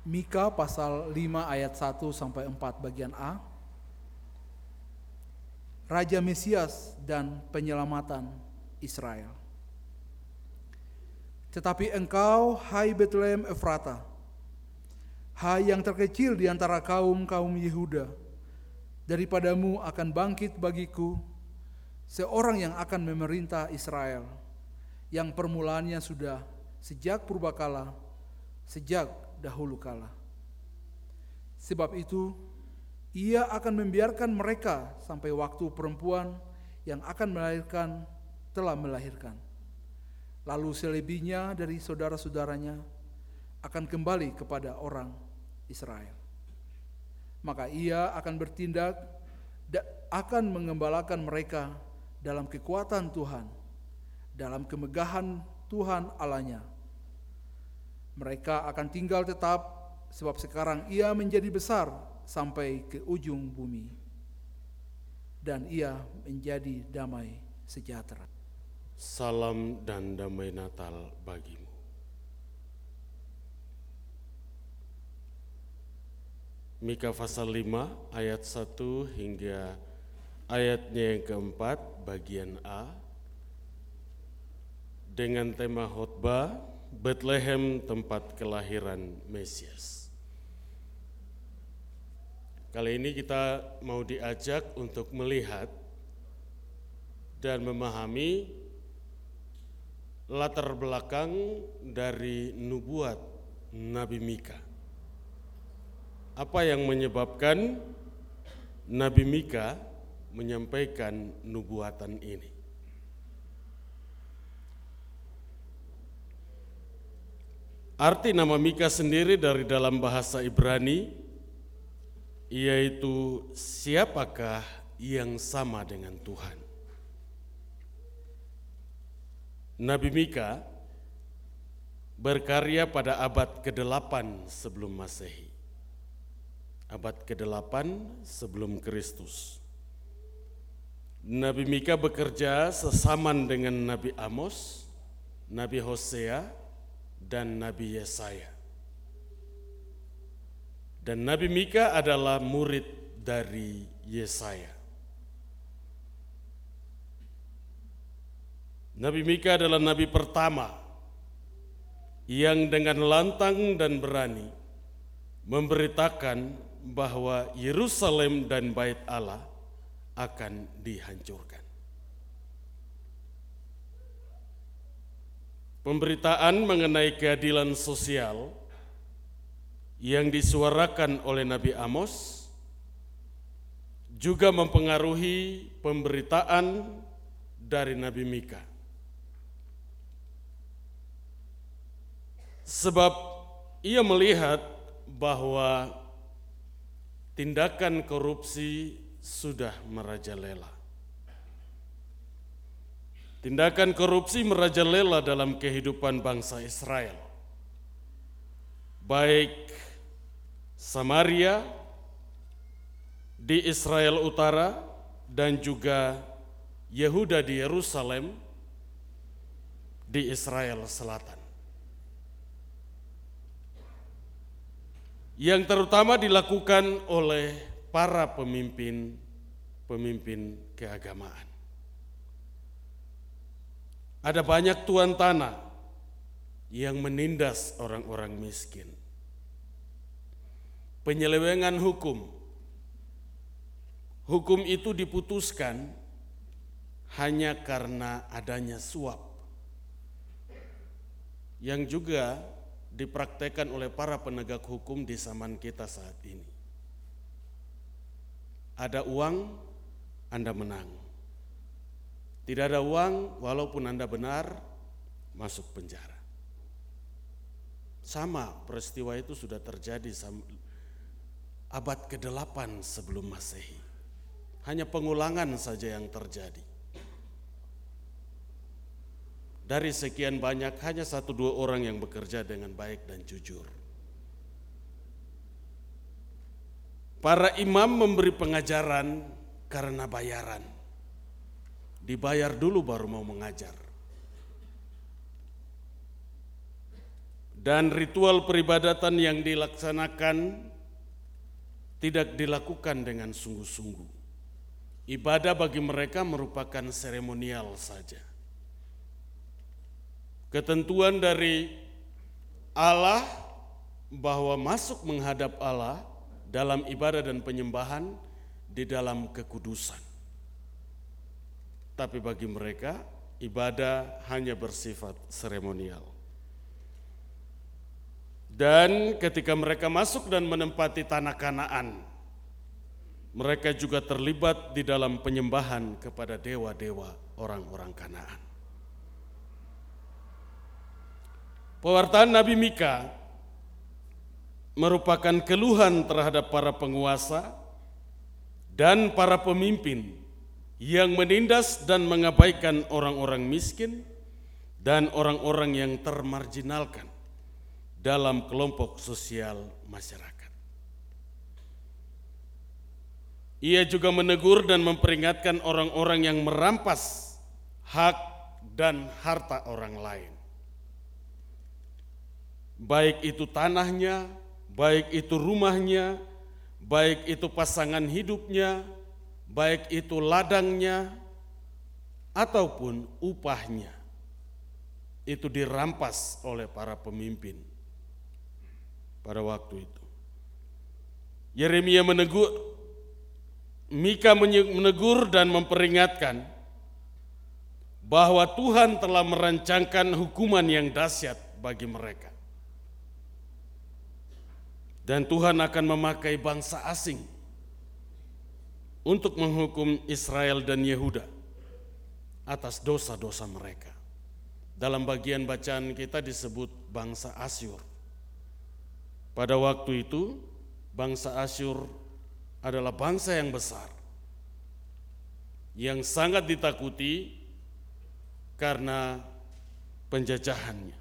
Mika pasal 5 ayat 1 sampai 4 bagian A. Raja Mesias dan penyelamatan Israel. Tetapi engkau, hai Bethlehem Efrata, hai yang terkecil di antara kaum-kaum Yehuda, daripadamu akan bangkit bagiku seorang yang akan memerintah Israel, yang permulaannya sudah sejak purbakala, sejak dahulu kala. Sebab itu, ia akan membiarkan mereka sampai waktu perempuan yang akan melahirkan telah melahirkan. Lalu selebihnya dari saudara-saudaranya akan kembali kepada orang Israel. Maka ia akan bertindak dan akan mengembalakan mereka dalam kekuatan Tuhan, dalam kemegahan Tuhan Allahnya. Mereka akan tinggal tetap sebab sekarang ia menjadi besar sampai ke ujung bumi. Dan ia menjadi damai sejahtera. Salam dan damai Natal bagimu. Mika pasal 5 ayat 1 hingga ayatnya yang keempat bagian A dengan tema khotbah Bethlehem tempat kelahiran Mesias. Kali ini kita mau diajak untuk melihat dan memahami latar belakang dari nubuat Nabi Mika. Apa yang menyebabkan Nabi Mika menyampaikan nubuatan ini? Arti nama Mika sendiri dari dalam bahasa Ibrani yaitu siapakah yang sama dengan Tuhan. Nabi Mika berkarya pada abad ke-8 sebelum Masehi. Abad ke-8 sebelum Kristus. Nabi Mika bekerja sesaman dengan Nabi Amos, Nabi Hosea, dan Nabi Yesaya. Dan Nabi Mika adalah murid dari Yesaya. Nabi Mika adalah nabi pertama yang dengan lantang dan berani memberitakan bahwa Yerusalem dan Bait Allah akan dihancurkan. Pemberitaan mengenai keadilan sosial yang disuarakan oleh Nabi Amos juga mempengaruhi pemberitaan dari Nabi Mika. Sebab ia melihat bahwa tindakan korupsi sudah merajalela. Tindakan korupsi merajalela dalam kehidupan bangsa Israel. Baik Samaria di Israel Utara dan juga Yehuda di Yerusalem di Israel Selatan. Yang terutama dilakukan oleh para pemimpin-pemimpin keagamaan. Ada banyak tuan tanah yang menindas orang-orang miskin. Penyelewengan hukum. Hukum itu diputuskan hanya karena adanya suap. Yang juga dipraktekkan oleh para penegak hukum di zaman kita saat ini. Ada uang, Anda menang. Tidak ada uang, walaupun Anda benar, masuk penjara. Sama peristiwa itu sudah terjadi abad ke-8 sebelum Masehi. Hanya pengulangan saja yang terjadi. Dari sekian banyak, hanya satu dua orang yang bekerja dengan baik dan jujur. Para imam memberi pengajaran karena bayaran dibayar dulu baru mau mengajar. dan ritual peribadatan yang dilaksanakan tidak dilakukan dengan sungguh-sungguh. Ibadah bagi mereka merupakan seremonial saja. Ketentuan dari Allah bahwa masuk menghadap Allah dalam ibadah dan penyembahan di dalam kekudusan. Tapi bagi mereka, ibadah hanya bersifat seremonial. Dan ketika mereka masuk dan menempati tanah Kanaan, mereka juga terlibat di dalam penyembahan kepada dewa-dewa orang-orang Kanaan. Pewartaan Nabi Mika merupakan keluhan terhadap para penguasa dan para pemimpin yang menindas dan mengabaikan orang-orang miskin dan orang-orang yang termarginalkan dalam kelompok sosial masyarakat. Ia juga menegur dan memperingatkan orang-orang yang merampas hak dan harta orang lain. Baik itu tanahnya, baik itu rumahnya, baik itu pasangan hidupnya, baik itu ladangnya, ataupun upahnya. Itu dirampas oleh para pemimpin pada waktu itu. Yeremia menegur Mika menegur dan memperingatkan bahwa Tuhan telah merancangkan hukuman yang dahsyat bagi mereka. Dan Tuhan akan memakai bangsa asing untuk menghukum Israel dan Yehuda atas dosa-dosa mereka. Dalam bagian bacaan kita disebut bangsa Asyur. Pada waktu itu, bangsa Asyur adalah bangsa yang besar, yang sangat ditakuti karena penjajahannya.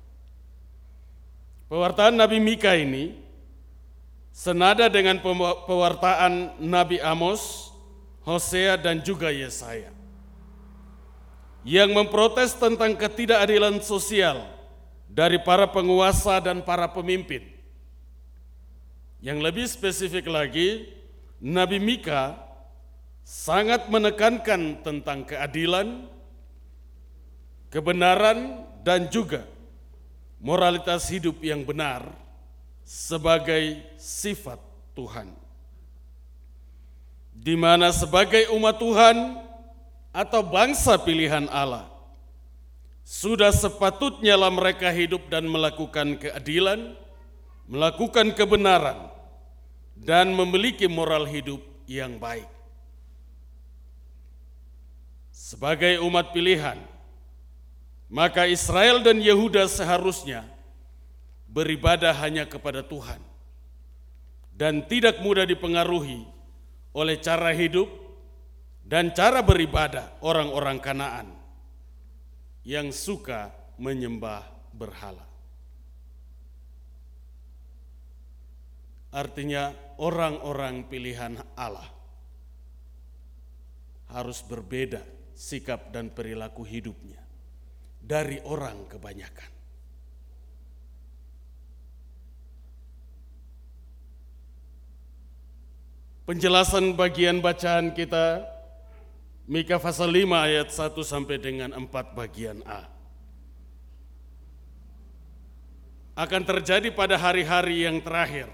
Pewartaan Nabi Mika ini senada dengan pewartaan Nabi Amos, Hosea dan juga Yesaya yang memprotes tentang ketidakadilan sosial dari para penguasa dan para pemimpin. Yang lebih spesifik lagi, Nabi Mika sangat menekankan tentang keadilan, kebenaran, dan juga moralitas hidup yang benar sebagai sifat Tuhan. Di mana sebagai umat Tuhan atau bangsa pilihan Allah, sudah sepatutnya lah mereka hidup dan melakukan keadilan, melakukan kebenaran, dan memiliki moral hidup yang baik. Sebagai umat pilihan, maka Israel dan Yehuda seharusnya beribadah hanya kepada Tuhan dan tidak mudah dipengaruhi oleh cara hidup dan cara beribadah orang-orang Kanaan yang suka menyembah berhala. Artinya orang-orang pilihan Allah harus berbeda sikap dan perilaku hidupnya dari orang kebanyakan. Penjelasan bagian bacaan kita Mika pasal 5 ayat 1 sampai dengan 4 bagian A. Akan terjadi pada hari-hari yang terakhir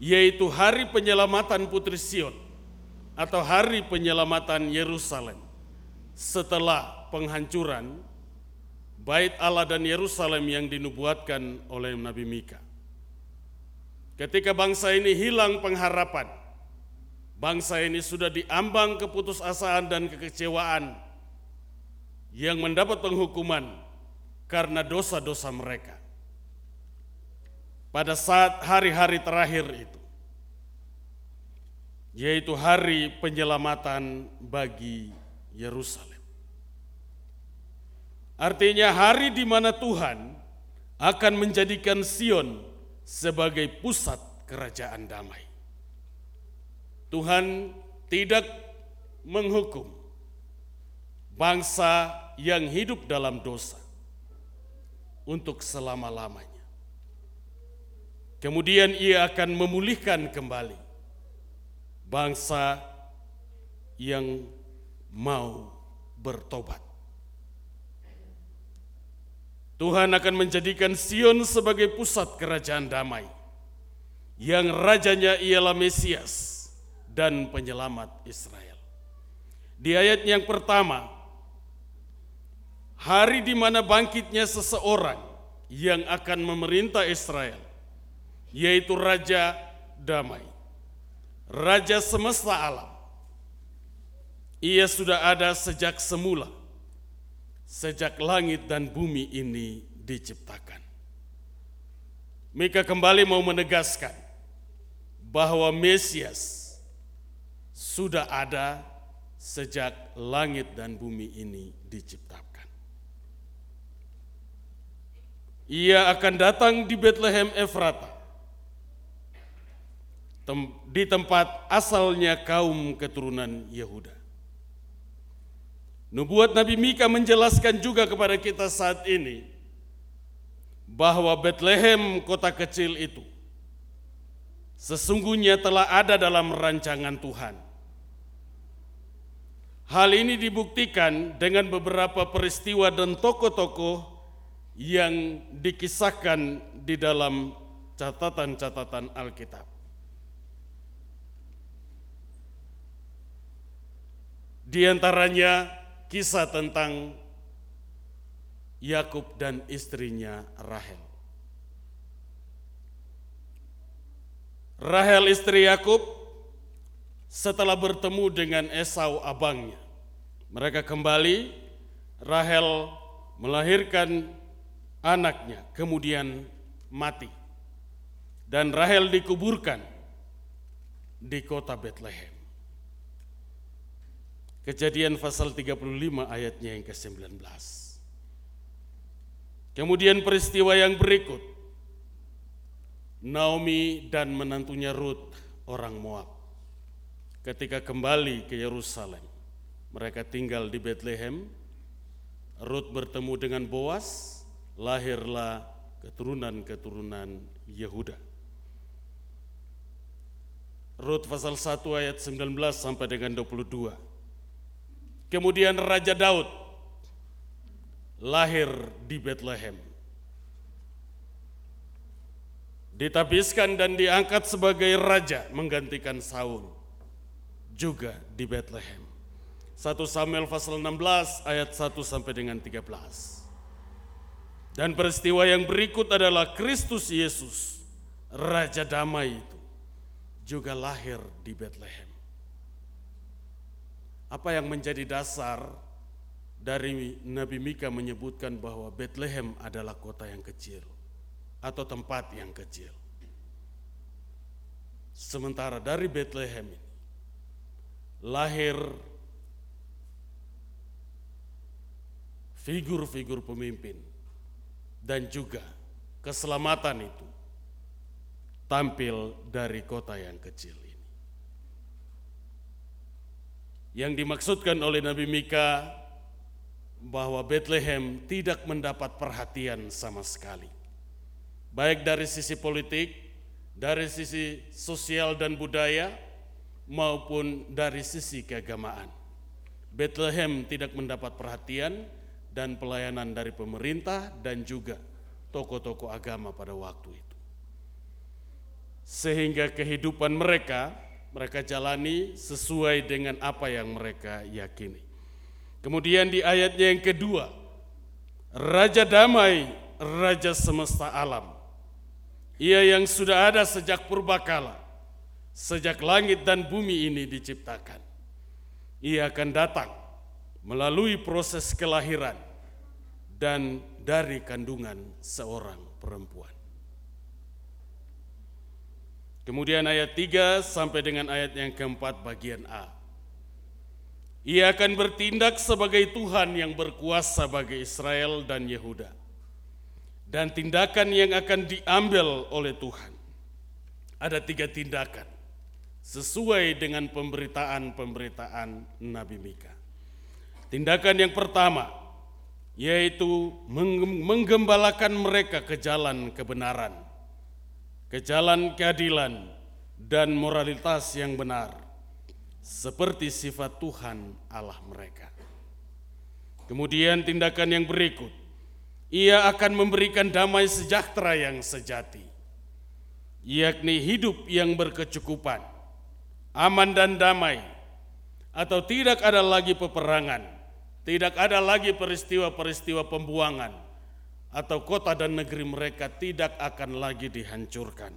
yaitu hari penyelamatan Putri Sion atau hari penyelamatan Yerusalem setelah penghancuran bait Allah dan Yerusalem yang dinubuatkan oleh Nabi Mika. Ketika bangsa ini hilang pengharapan, bangsa ini sudah diambang keputusasaan dan kekecewaan yang mendapat penghukuman karena dosa-dosa mereka pada saat hari-hari terakhir itu, yaitu hari penyelamatan bagi Yerusalem. Artinya, hari di mana Tuhan akan menjadikan Sion sebagai pusat kerajaan damai. Tuhan tidak menghukum bangsa yang hidup dalam dosa untuk selama-lamanya. Kemudian ia akan memulihkan kembali bangsa yang mau bertobat. Tuhan akan menjadikan Sion sebagai pusat kerajaan damai, yang rajanya ialah Mesias dan penyelamat Israel. Di ayat yang pertama, hari di mana bangkitnya seseorang yang akan memerintah Israel, yaitu Raja Damai, Raja semesta alam. Ia sudah ada sejak semula, sejak langit dan bumi ini diciptakan. Mika kembali mau menegaskan bahwa Mesias sudah ada sejak langit dan bumi ini diciptakan. Ia akan datang di Bethlehem Efrata, di tempat asalnya kaum keturunan Yehuda. Nubuat Nabi Mika menjelaskan juga kepada kita saat ini bahwa Bethlehem kota kecil itu sesungguhnya telah ada dalam rancangan Tuhan Hal ini dibuktikan dengan beberapa peristiwa dan tokoh-tokoh yang dikisahkan di dalam catatan-catatan Alkitab. Di antaranya kisah tentang Yakub dan istrinya Rahel. Rahel istri Yakub setelah bertemu dengan Esau abangnya. Mereka kembali, Rahel melahirkan anaknya, kemudian mati. Dan Rahel dikuburkan di kota Bethlehem. Kejadian pasal 35 ayatnya yang ke-19. Kemudian peristiwa yang berikut. Naomi dan menantunya Ruth orang Moab ketika kembali ke Yerusalem. Mereka tinggal di Bethlehem. Ruth bertemu dengan Boas, lahirlah keturunan-keturunan Yehuda. Rut pasal 1 ayat 19 sampai dengan 22. Kemudian Raja Daud lahir di Bethlehem. Ditabiskan dan diangkat sebagai raja menggantikan Saul juga di Bethlehem. 1 Samuel pasal 16 ayat 1 sampai dengan 13. Dan peristiwa yang berikut adalah Kristus Yesus, Raja Damai itu, juga lahir di Bethlehem. Apa yang menjadi dasar dari Nabi Mika menyebutkan bahwa Bethlehem adalah kota yang kecil atau tempat yang kecil. Sementara dari Bethlehem ini lahir figur-figur pemimpin dan juga keselamatan itu tampil dari kota yang kecil ini. Yang dimaksudkan oleh Nabi Mika bahwa Bethlehem tidak mendapat perhatian sama sekali. Baik dari sisi politik, dari sisi sosial dan budaya, maupun dari sisi keagamaan. Bethlehem tidak mendapat perhatian dan pelayanan dari pemerintah dan juga tokoh-tokoh agama pada waktu itu. Sehingga kehidupan mereka, mereka jalani sesuai dengan apa yang mereka yakini. Kemudian di ayatnya yang kedua, Raja Damai, Raja semesta alam. Ia yang sudah ada sejak purbakala sejak langit dan bumi ini diciptakan. Ia akan datang melalui proses kelahiran dan dari kandungan seorang perempuan. Kemudian ayat 3 sampai dengan ayat yang keempat bagian A. Ia akan bertindak sebagai Tuhan yang berkuasa bagi Israel dan Yehuda. Dan tindakan yang akan diambil oleh Tuhan. Ada tiga tindakan sesuai dengan pemberitaan-pemberitaan Nabi Mika. Tindakan yang pertama, yaitu menggembalakan mereka ke jalan kebenaran, ke jalan keadilan, dan moralitas yang benar, seperti sifat Tuhan Allah mereka. Kemudian tindakan yang berikut, ia akan memberikan damai sejahtera yang sejati, yakni hidup yang berkecukupan, aman dan damai, atau tidak ada lagi peperangan, tidak ada lagi peristiwa-peristiwa pembuangan, atau kota dan negeri mereka tidak akan lagi dihancurkan.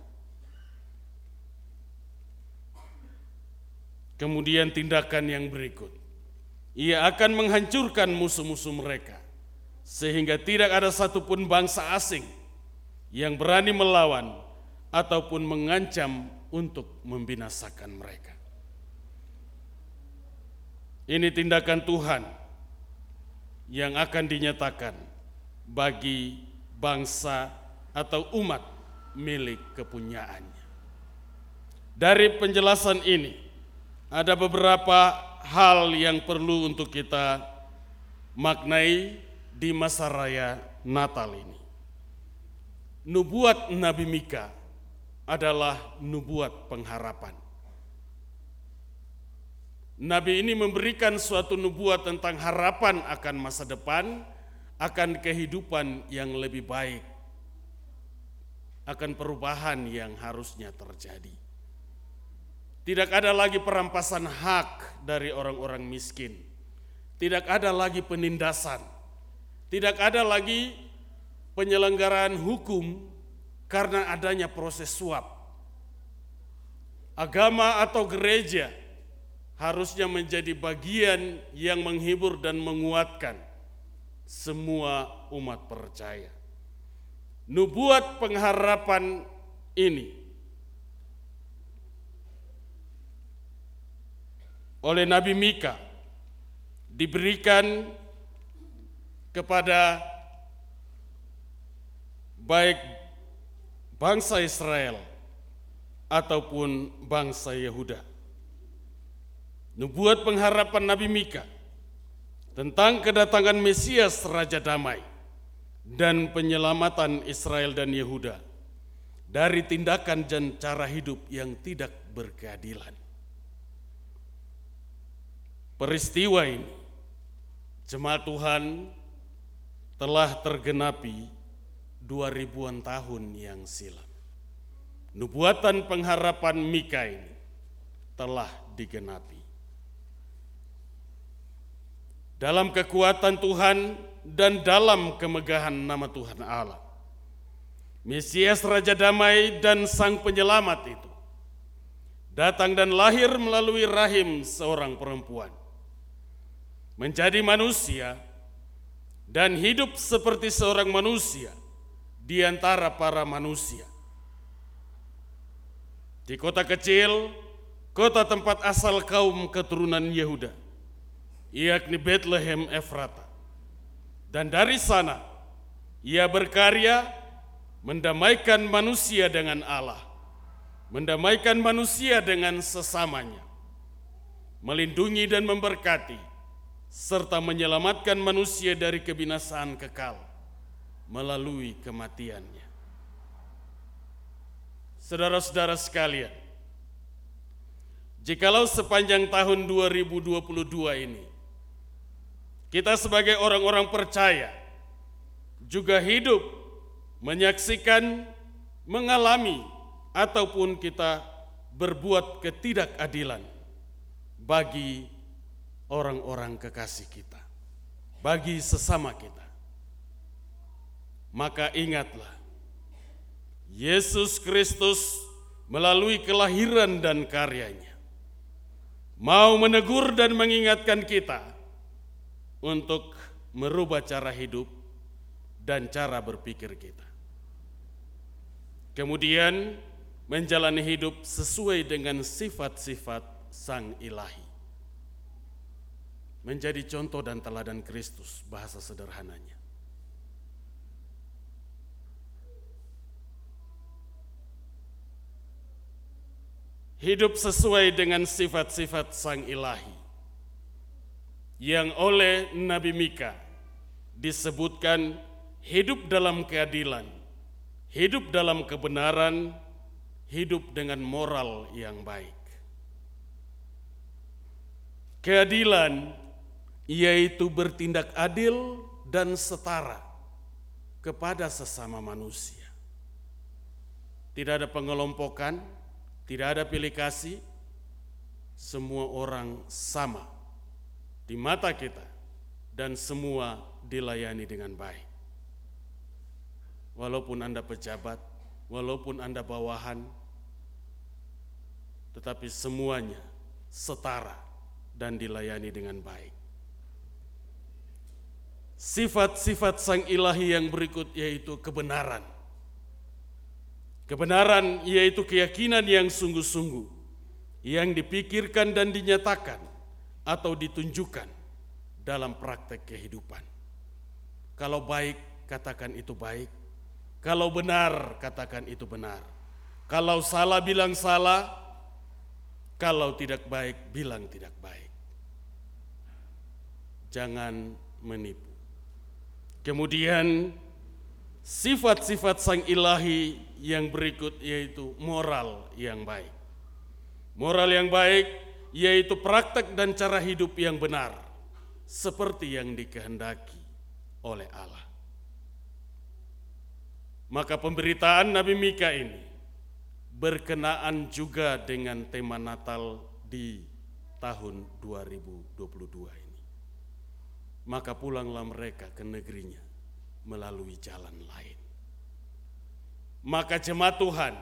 Kemudian tindakan yang berikut, ia akan menghancurkan musuh-musuh mereka, sehingga tidak ada satupun bangsa asing yang berani melawan ataupun mengancam untuk membinasakan mereka. Ini tindakan Tuhan yang akan dinyatakan bagi bangsa atau umat milik kepunyaannya. Dari penjelasan ini, ada beberapa hal yang perlu untuk kita maknai di masa raya Natal ini. Nubuat Nabi Mika adalah nubuat pengharapan. Nabi ini memberikan suatu nubuat tentang harapan akan masa depan, akan kehidupan yang lebih baik, akan perubahan yang harusnya terjadi. Tidak ada lagi perampasan hak dari orang-orang miskin. Tidak ada lagi penindasan. Tidak ada lagi penyelenggaraan hukum karena adanya proses suap. Agama atau gereja harusnya menjadi bagian yang menghibur dan menguatkan semua umat percaya. Nubuat pengharapan ini oleh Nabi Mika diberikan kepada baik bangsa Israel ataupun bangsa Yehuda. Nubuat pengharapan Nabi Mika tentang kedatangan Mesias Raja Damai dan penyelamatan Israel dan Yehuda dari tindakan dan cara hidup yang tidak berkeadilan. Peristiwa ini, jemaat Tuhan telah tergenapi dua ribuan tahun yang silam. Nubuatan pengharapan Mika ini telah digenapi. Dalam kekuatan Tuhan dan dalam kemegahan nama Tuhan Allah. Mesias Raja Damai dan Sang Penyelamat itu datang dan lahir melalui rahim seorang perempuan menjadi manusia dan hidup seperti seorang manusia di antara para manusia. Di kota kecil, kota tempat asal kaum keturunan Yehuda, yakni Bethlehem Efrata. Dan dari sana, ia berkarya mendamaikan manusia dengan Allah, mendamaikan manusia dengan sesamanya, melindungi dan memberkati, serta menyelamatkan manusia dari kebinasaan kekal melalui kematiannya. Saudara-saudara sekalian, jikalau sepanjang tahun 2022 ini kita sebagai orang-orang percaya juga hidup menyaksikan, mengalami ataupun kita berbuat ketidakadilan bagi orang-orang kekasih kita, bagi sesama kita. Maka ingatlah, Yesus Kristus melalui kelahiran dan karyanya mau menegur dan mengingatkan kita untuk merubah cara hidup dan cara berpikir kita. Kemudian menjalani hidup sesuai dengan sifat-sifat Sang Ilahi menjadi contoh dan teladan Kristus, bahasa sederhananya. Hidup sesuai dengan sifat-sifat Sang Ilahi yang oleh Nabi Mika disebutkan hidup dalam keadilan, hidup dalam kebenaran, hidup dengan moral yang baik. Keadilan yaitu bertindak adil dan setara kepada sesama manusia. Tidak ada pengelompokan, tidak ada pilih kasih, semua orang sama di mata kita dan semua dilayani dengan baik. Walaupun Anda pejabat, walaupun Anda bawahan, tetapi semuanya setara dan dilayani dengan baik. Sifat-sifat sang ilahi yang berikut yaitu kebenaran. Kebenaran yaitu keyakinan yang sungguh-sungguh, yang dipikirkan dan dinyatakan atau ditunjukkan dalam praktek kehidupan. Kalau baik, katakan itu baik. Kalau benar, katakan itu benar. Kalau salah, bilang salah. Kalau tidak baik, bilang tidak baik jangan menipu. Kemudian sifat-sifat sang ilahi yang berikut yaitu moral yang baik. Moral yang baik yaitu praktek dan cara hidup yang benar seperti yang dikehendaki oleh Allah. Maka pemberitaan Nabi Mika ini berkenaan juga dengan tema Natal di tahun 2022 ini maka pulanglah mereka ke negerinya melalui jalan lain. Maka jemaat Tuhan,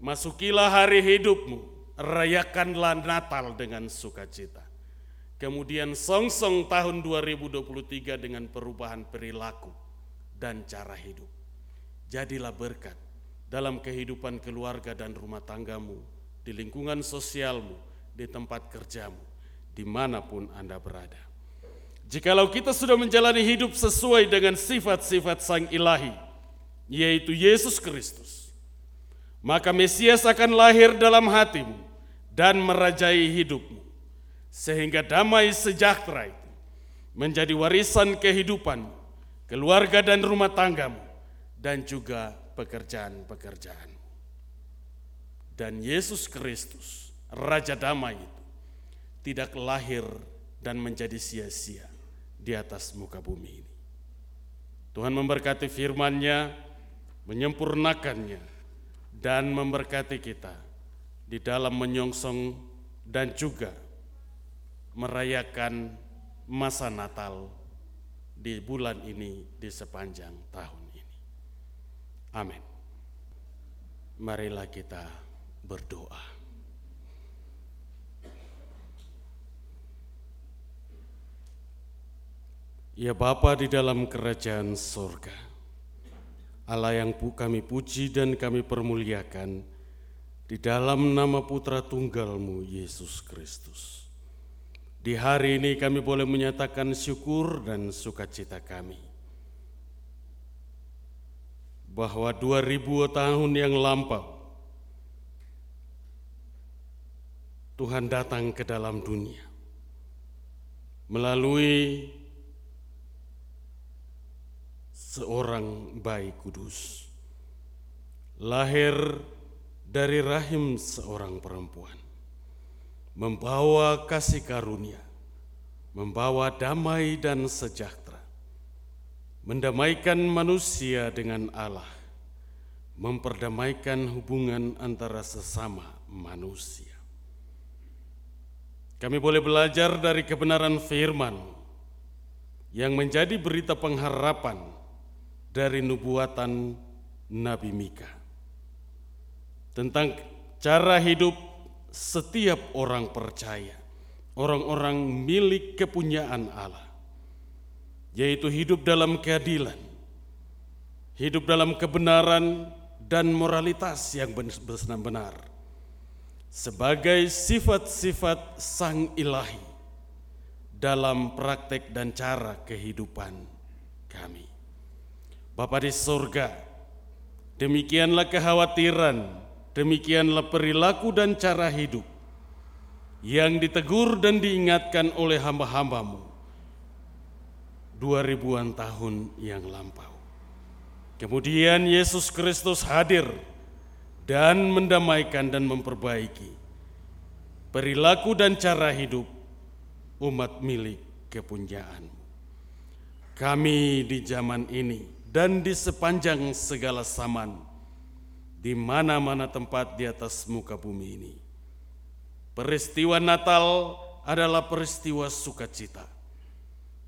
masukilah hari hidupmu, rayakanlah Natal dengan sukacita. Kemudian songsong tahun 2023 dengan perubahan perilaku dan cara hidup. Jadilah berkat dalam kehidupan keluarga dan rumah tanggamu, di lingkungan sosialmu, di tempat kerjamu, di mana pun Anda berada. Jikalau kita sudah menjalani hidup sesuai dengan sifat-sifat Sang Ilahi, yaitu Yesus Kristus, maka Mesias akan lahir dalam hatimu dan merajai hidupmu, sehingga damai sejahtera itu menjadi warisan kehidupan, keluarga dan rumah tanggamu, dan juga pekerjaan-pekerjaan. Dan Yesus Kristus, Raja Damai itu, tidak lahir dan menjadi sia-sia di atas muka bumi ini. Tuhan memberkati firman-Nya, menyempurnakannya, dan memberkati kita di dalam menyongsong dan juga merayakan masa Natal di bulan ini di sepanjang tahun ini. Amin. Marilah kita berdoa. Ya Bapa di dalam kerajaan sorga, Allah yang kami puji dan kami permuliakan di dalam nama putra tunggalmu Yesus Kristus. Di hari ini kami boleh menyatakan syukur dan sukacita kami. Bahwa dua ribu tahun yang lampau, Tuhan datang ke dalam dunia melalui seorang bayi kudus, lahir dari rahim seorang perempuan, membawa kasih karunia, membawa damai dan sejahtera, mendamaikan manusia dengan Allah, memperdamaikan hubungan antara sesama manusia. Kami boleh belajar dari kebenaran firman yang menjadi berita pengharapan dari nubuatan Nabi Mika tentang cara hidup setiap orang percaya, orang-orang milik kepunyaan Allah, yaitu hidup dalam keadilan, hidup dalam kebenaran dan moralitas yang benar-benar, sebagai sifat-sifat Sang Ilahi dalam praktek dan cara kehidupan kami. Bapa di surga, demikianlah kekhawatiran, demikianlah perilaku dan cara hidup yang ditegur dan diingatkan oleh hamba-hambamu dua ribuan tahun yang lampau. Kemudian Yesus Kristus hadir dan mendamaikan dan memperbaiki perilaku dan cara hidup umat milik kepunyaan. Kami di zaman ini dan di sepanjang segala zaman, di mana-mana tempat di atas muka bumi ini. Peristiwa Natal adalah peristiwa sukacita.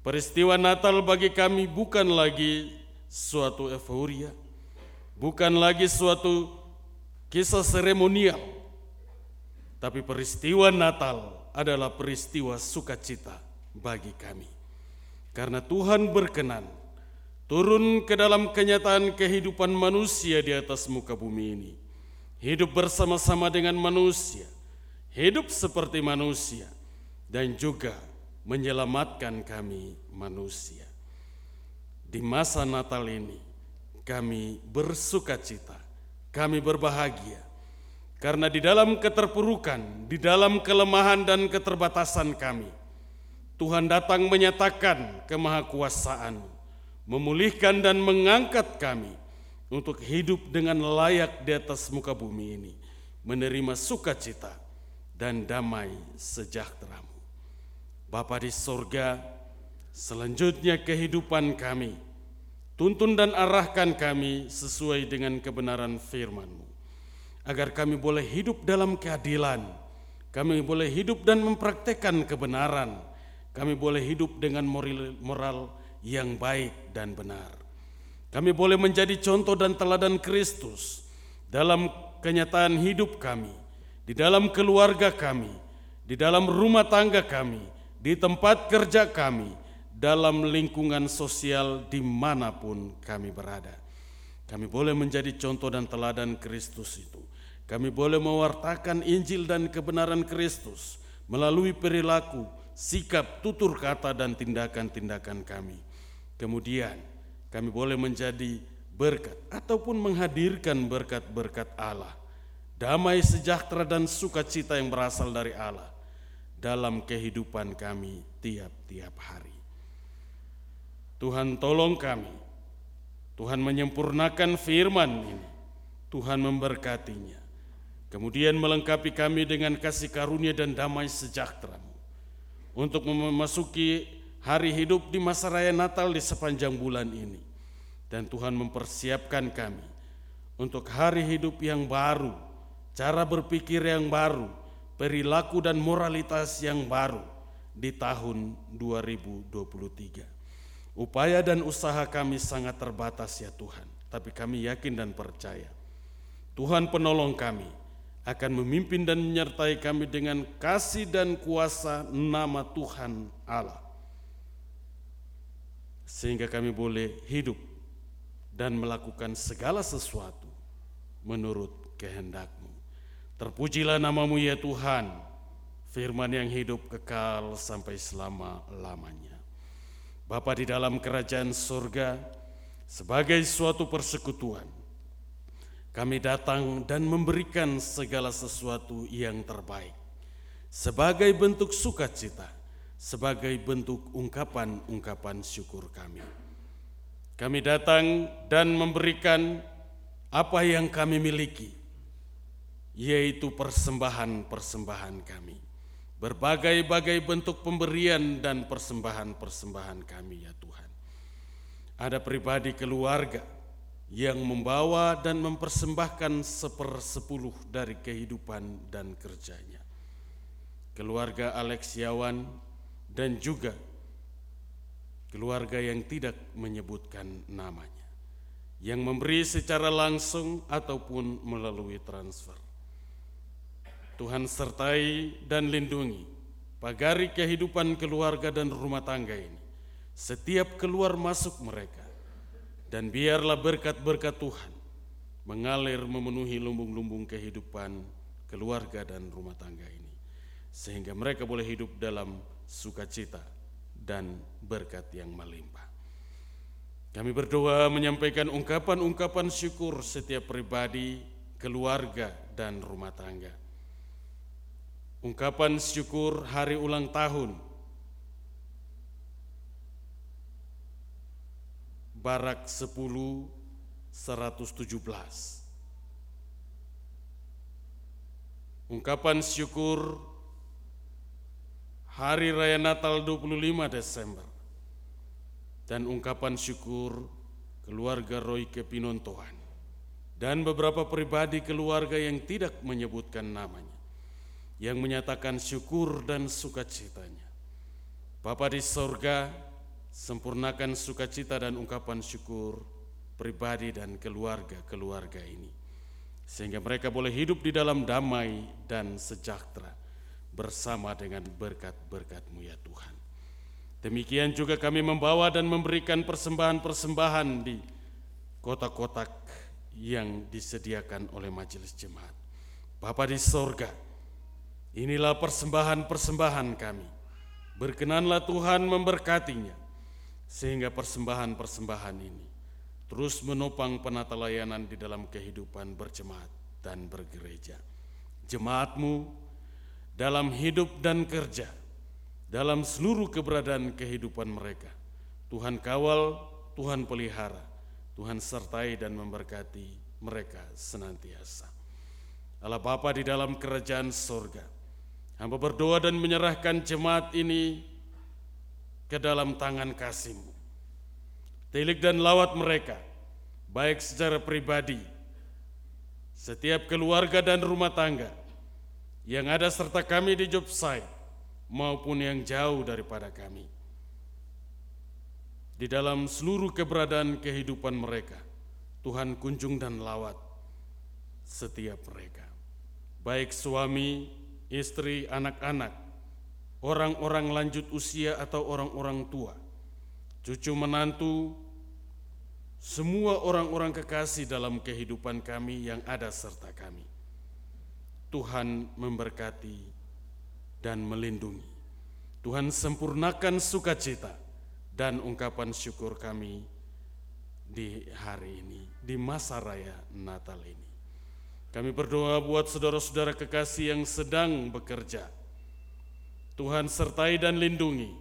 Peristiwa Natal bagi kami bukan lagi suatu euforia, bukan lagi suatu kisah seremonial, tapi peristiwa Natal adalah peristiwa sukacita bagi kami. Karena Tuhan berkenan turun ke dalam kenyataan kehidupan manusia di atas muka bumi ini. Hidup bersama-sama dengan manusia, hidup seperti manusia, dan juga menyelamatkan kami manusia. Di masa Natal ini, kami bersuka cita, kami berbahagia, karena di dalam keterpurukan, di dalam kelemahan dan keterbatasan kami, Tuhan datang menyatakan kemahakuasaan, memulihkan dan mengangkat kami untuk hidup dengan layak di atas muka bumi ini, menerima sukacita dan damai sejahteramu. Bapa di sorga, selanjutnya kehidupan kami, tuntun dan arahkan kami sesuai dengan kebenaran firman-Mu, agar kami boleh hidup dalam keadilan, kami boleh hidup dan mempraktekkan kebenaran, kami boleh hidup dengan moral, moral yang baik dan benar. Kami boleh menjadi contoh dan teladan Kristus dalam kenyataan hidup kami, di dalam keluarga kami, di dalam rumah tangga kami, di tempat kerja kami, dalam lingkungan sosial di mana pun kami berada. Kami boleh menjadi contoh dan teladan Kristus itu. Kami boleh mewartakan Injil dan kebenaran Kristus melalui perilaku, sikap, tutur kata, dan tindakan-tindakan kami. Kemudian kami boleh menjadi berkat ataupun menghadirkan berkat-berkat Allah, damai sejahtera dan sukacita yang berasal dari Allah dalam kehidupan kami tiap-tiap hari. Tuhan tolong kami, Tuhan menyempurnakan firman ini, Tuhan memberkatinya, kemudian melengkapi kami dengan kasih karunia dan damai sejahtera untuk memasuki hari hidup di masa raya Natal di sepanjang bulan ini. Dan Tuhan mempersiapkan kami untuk hari hidup yang baru, cara berpikir yang baru, perilaku dan moralitas yang baru di tahun 2023. Upaya dan usaha kami sangat terbatas ya Tuhan, tapi kami yakin dan percaya Tuhan penolong kami akan memimpin dan menyertai kami dengan kasih dan kuasa nama Tuhan Allah. Sehingga kami boleh hidup dan melakukan segala sesuatu menurut kehendakmu. Terpujilah namamu ya Tuhan, firman yang hidup kekal sampai selama-lamanya. Bapa di dalam kerajaan surga, sebagai suatu persekutuan, kami datang dan memberikan segala sesuatu yang terbaik sebagai bentuk sukacita, sebagai bentuk ungkapan-ungkapan syukur kami. Kami datang dan memberikan apa yang kami miliki, yaitu persembahan-persembahan kami. Berbagai-bagai bentuk pemberian dan persembahan-persembahan kami ya Tuhan. Ada pribadi keluarga, yang membawa dan mempersembahkan sepersepuluh dari kehidupan dan kerjanya. Keluarga Alexiawan dan juga keluarga yang tidak menyebutkan namanya, yang memberi secara langsung ataupun melalui transfer. Tuhan sertai dan lindungi, pagari kehidupan keluarga dan rumah tangga ini, setiap keluar masuk mereka, dan biarlah berkat-berkat Tuhan mengalir memenuhi lumbung-lumbung kehidupan keluarga dan rumah tangga ini. Sehingga mereka boleh hidup dalam sukacita dan berkat yang melimpah. Kami berdoa menyampaikan ungkapan-ungkapan syukur setiap pribadi, keluarga, dan rumah tangga. Ungkapan syukur hari ulang tahun Barak 10 117. Ungkapan syukur Hari Raya Natal 25 Desember. Dan ungkapan syukur keluarga Roy Kepinontohan dan beberapa pribadi keluarga yang tidak menyebutkan namanya. Yang menyatakan syukur dan sukacitanya. Bapa di sorga, sempurnakan sukacita dan ungkapan syukur pribadi dan keluarga-keluarga ini. Sehingga mereka boleh hidup di dalam damai dan sejahtera bersama dengan berkat-berkat-Mu ya Tuhan. Demikian juga kami membawa dan memberikan persembahan-persembahan di kotak-kotak yang disediakan oleh majelis jemaat. Bapa di sorga, inilah persembahan-persembahan kami. Berkenanlah Tuhan memberkatinya, sehingga persembahan-persembahan ini terus menopang penata layanan di dalam kehidupan berjemaat dan bergereja. Jemaatmu dalam hidup dan kerja, dalam seluruh keberadaan kehidupan mereka. Tuhan kawal, Tuhan pelihara, Tuhan sertai dan memberkati mereka senantiasa. Allah Bapa di dalam kerajaan sorga, hamba berdoa dan menyerahkan jemaat ini ke dalam tangan kasihmu tilik dan lawat mereka, baik secara pribadi, setiap keluarga dan rumah tangga yang ada serta kami di job site maupun yang jauh daripada kami. Di dalam seluruh keberadaan kehidupan mereka, Tuhan kunjung dan lawat setiap mereka. Baik suami, istri, anak-anak, orang-orang lanjut usia atau orang-orang tua, cucu menantu, semua orang-orang kekasih dalam kehidupan kami yang ada serta kami. Tuhan memberkati dan melindungi. Tuhan sempurnakan sukacita dan ungkapan syukur kami di hari ini, di masa raya Natal ini. Kami berdoa buat saudara-saudara kekasih yang sedang bekerja. Tuhan sertai dan lindungi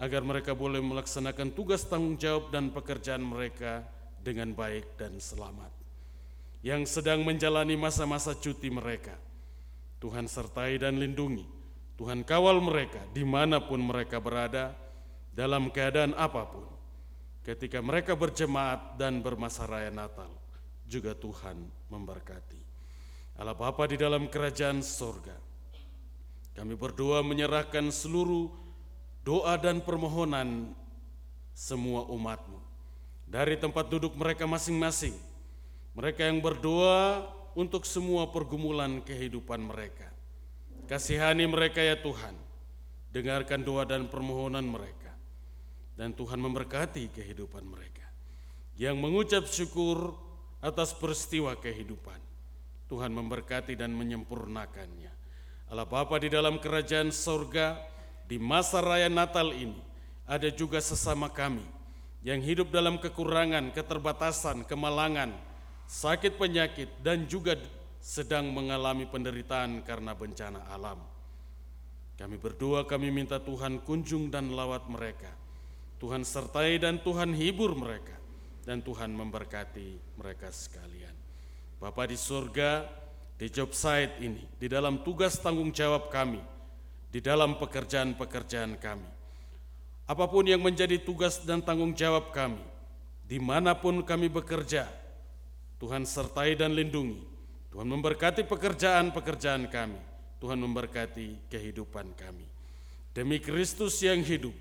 agar mereka boleh melaksanakan tugas tanggung jawab dan pekerjaan mereka dengan baik dan selamat. Yang sedang menjalani masa-masa cuti mereka, Tuhan sertai dan lindungi. Tuhan kawal mereka di mana pun mereka berada, dalam keadaan apa pun. Ketika mereka berjemaat dan bermasa raya Natal, juga Tuhan memberkati. Allah Bapa di dalam kerajaan sorga, kami berdoa menyerahkan seluruh doa dan permohonan semua umatmu dari tempat duduk mereka masing-masing. Mereka yang berdoa untuk semua pergumulan kehidupan mereka. Kasihani mereka ya Tuhan. Dengarkan doa dan permohonan mereka. Dan Tuhan memberkati kehidupan mereka. Yang mengucap syukur atas peristiwa kehidupan. Tuhan memberkati dan menyempurnakannya. Allah Bapa di dalam kerajaan sorga, di masa raya Natal ini, ada juga sesama kami yang hidup dalam kekurangan, keterbatasan, kemalangan, sakit penyakit, dan juga sedang mengalami penderitaan karena bencana alam. Kami berdoa, kami minta Tuhan kunjung dan lawat mereka. Tuhan sertai dan Tuhan hibur mereka. Dan Tuhan memberkati mereka sekalian. Bapa di surga, di job site ini, di dalam tugas tanggung jawab kami, di dalam pekerjaan-pekerjaan kami apa pun yang menjadi tugas dan tanggung jawab kami, di mana pun kami bekerja, Tuhan sertai dan lindungi. Tuhan memberkati pekerjaan-pekerjaan kami. Tuhan memberkati kehidupan kami. Demi Kristus yang hidup,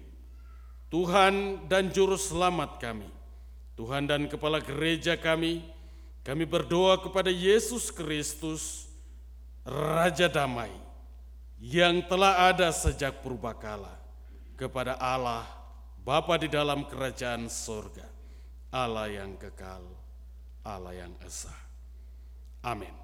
Tuhan dan Juru Selamat kami, Tuhan dan Kepala Gereja kami, kami berdoa kepada Yesus Kristus, Raja Damai, yang telah ada sejak purbakala kepada Allah Bapa di dalam kerajaan surga, Allah yang kekal, Allah yang esa. Amin.